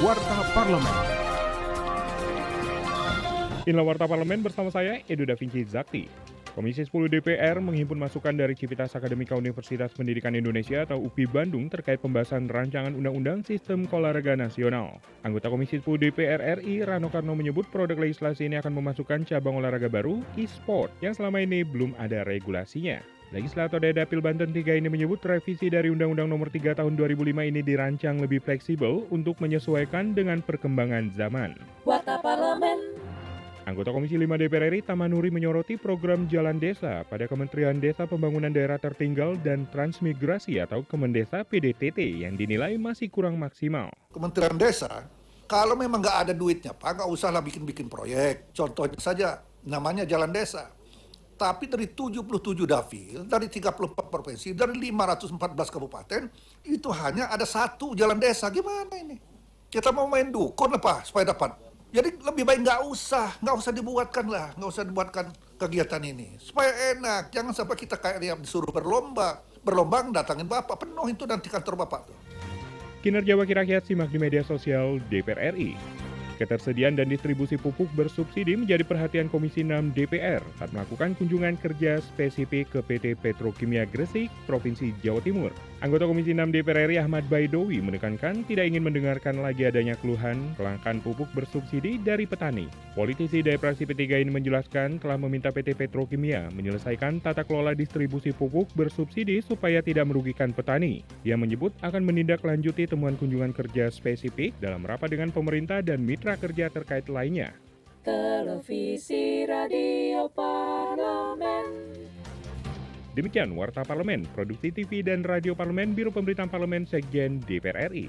Warta Parlemen. Inilah Warta Parlemen bersama saya, Edo Da Vinci Zakti. Komisi 10 DPR menghimpun masukan dari Civitas Akademika Universitas Pendidikan Indonesia atau UPI Bandung terkait pembahasan rancangan Undang-Undang Sistem Olahraga Nasional. Anggota Komisi 10 DPR RI, Rano Karno menyebut produk legislasi ini akan memasukkan cabang olahraga baru, e-sport, yang selama ini belum ada regulasinya. Legislator dari Dapil Banten 3 ini menyebut revisi dari Undang-Undang Nomor 3 Tahun 2005 ini dirancang lebih fleksibel untuk menyesuaikan dengan perkembangan zaman. Warta Parlemen. Anggota Komisi 5 DPR RI Tamanuri menyoroti program Jalan Desa pada Kementerian Desa Pembangunan Daerah Tertinggal dan Transmigrasi atau Kemendesa PDTT yang dinilai masih kurang maksimal. Kementerian Desa, kalau memang nggak ada duitnya, Pak, nggak usahlah bikin-bikin proyek. Contohnya saja, namanya Jalan Desa. Tapi dari 77 dapil, dari 34 provinsi, dari 514 kabupaten, itu hanya ada satu jalan desa. Gimana ini? Kita mau main dukun apa supaya dapat? Jadi lebih baik nggak usah, nggak usah dibuatkan lah, nggak usah dibuatkan kegiatan ini. Supaya enak, jangan sampai kita kayak dia disuruh berlomba. Berlomba datangin Bapak, penuh itu nanti kantor Bapak tuh. Kinerja Wakil Rakyat simak di media sosial DPR RI. Ketersediaan dan distribusi pupuk bersubsidi menjadi perhatian Komisi 6 DPR saat melakukan kunjungan kerja spesifik ke PT Petrokimia Gresik, Provinsi Jawa Timur. Anggota Komisi 6 DPR RI Ahmad Baidowi menekankan tidak ingin mendengarkan lagi adanya keluhan kelangkaan pupuk bersubsidi dari petani. Politisi dari praksi P3 ini menjelaskan telah meminta PT Petrokimia menyelesaikan tata kelola distribusi pupuk bersubsidi supaya tidak merugikan petani. Ia menyebut akan menindaklanjuti temuan kunjungan kerja spesifik dalam rapat dengan pemerintah dan mitra kerja terkait lainnya. Televisi Radio Parlemen. Demikian Warta Parlemen, Produksi TV dan Radio Parlemen, Biro Pemberitaan Parlemen, Sekjen DPR RI.